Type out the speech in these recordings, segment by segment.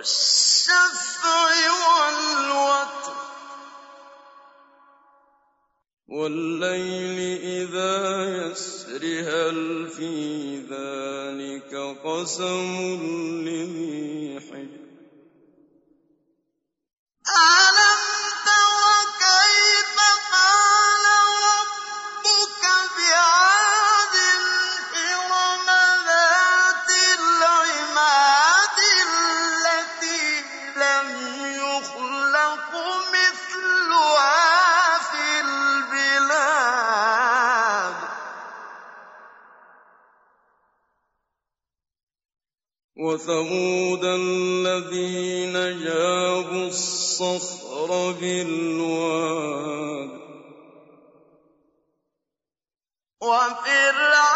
والشفع والوتر. والليل إذا يسر هل في ذلك قسم لذي وثمود الذين جابوا الصخر بالواد. وفرعون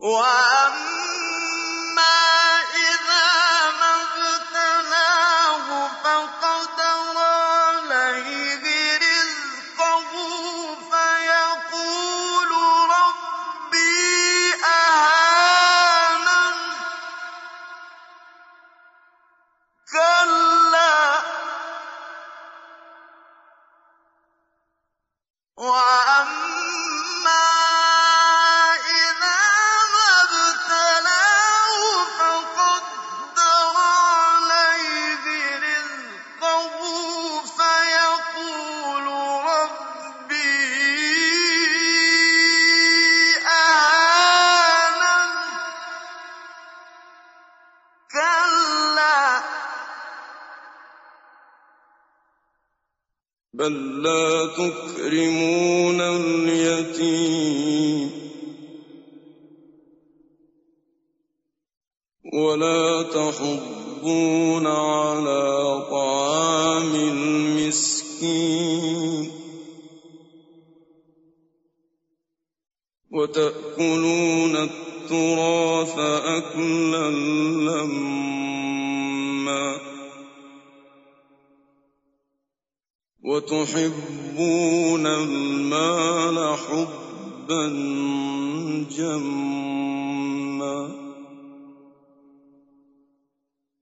Why? بل لا تكرمون اليتيم ولا تحضون على طعام المسكين وتأكلون التراث أكلا لما وتحبون المال حبا جما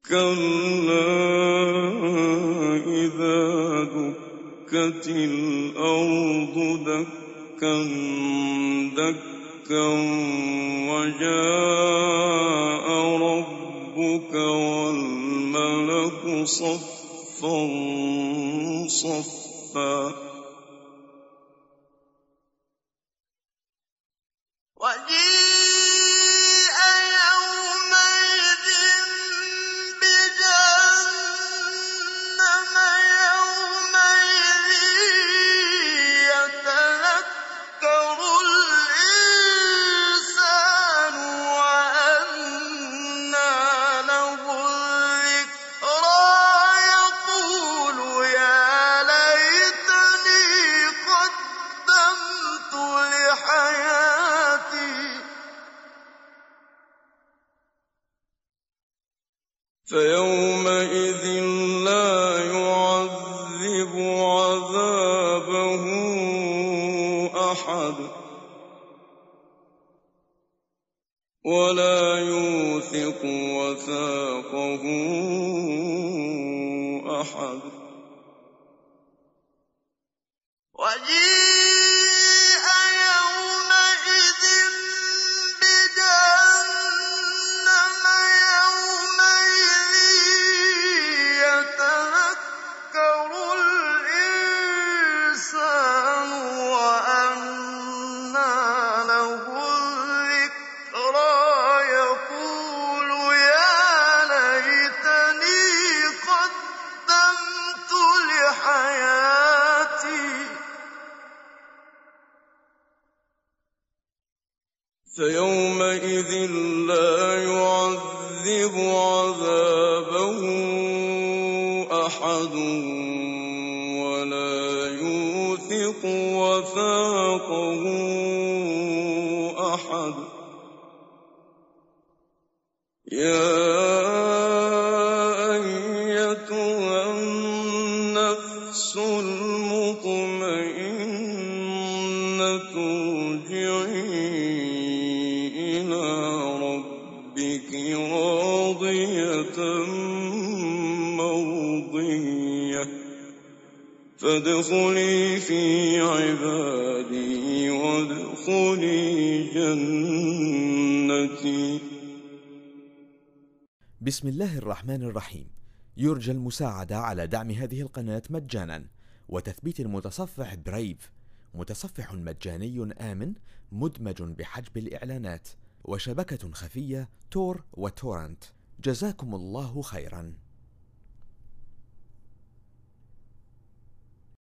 كلا إذا دكت الأرض دكا دكا وجاء ربك والملك صفا صفا. وجيء ولا يوثق وثاقه أحد. فيومئذ لا يعذب عذابه أحد ولا يوثق وثاقه أحد. يا أيتها النفس المطمئنة ارجعي فادخلي في عبادي وادخلي جنتي. بسم الله الرحمن الرحيم. يرجى المساعدة على دعم هذه القناة مجانا وتثبيت المتصفح برايف متصفح مجاني آمن مدمج بحجب الإعلانات وشبكة خفية تور وتورنت. جزاكم الله خيرا.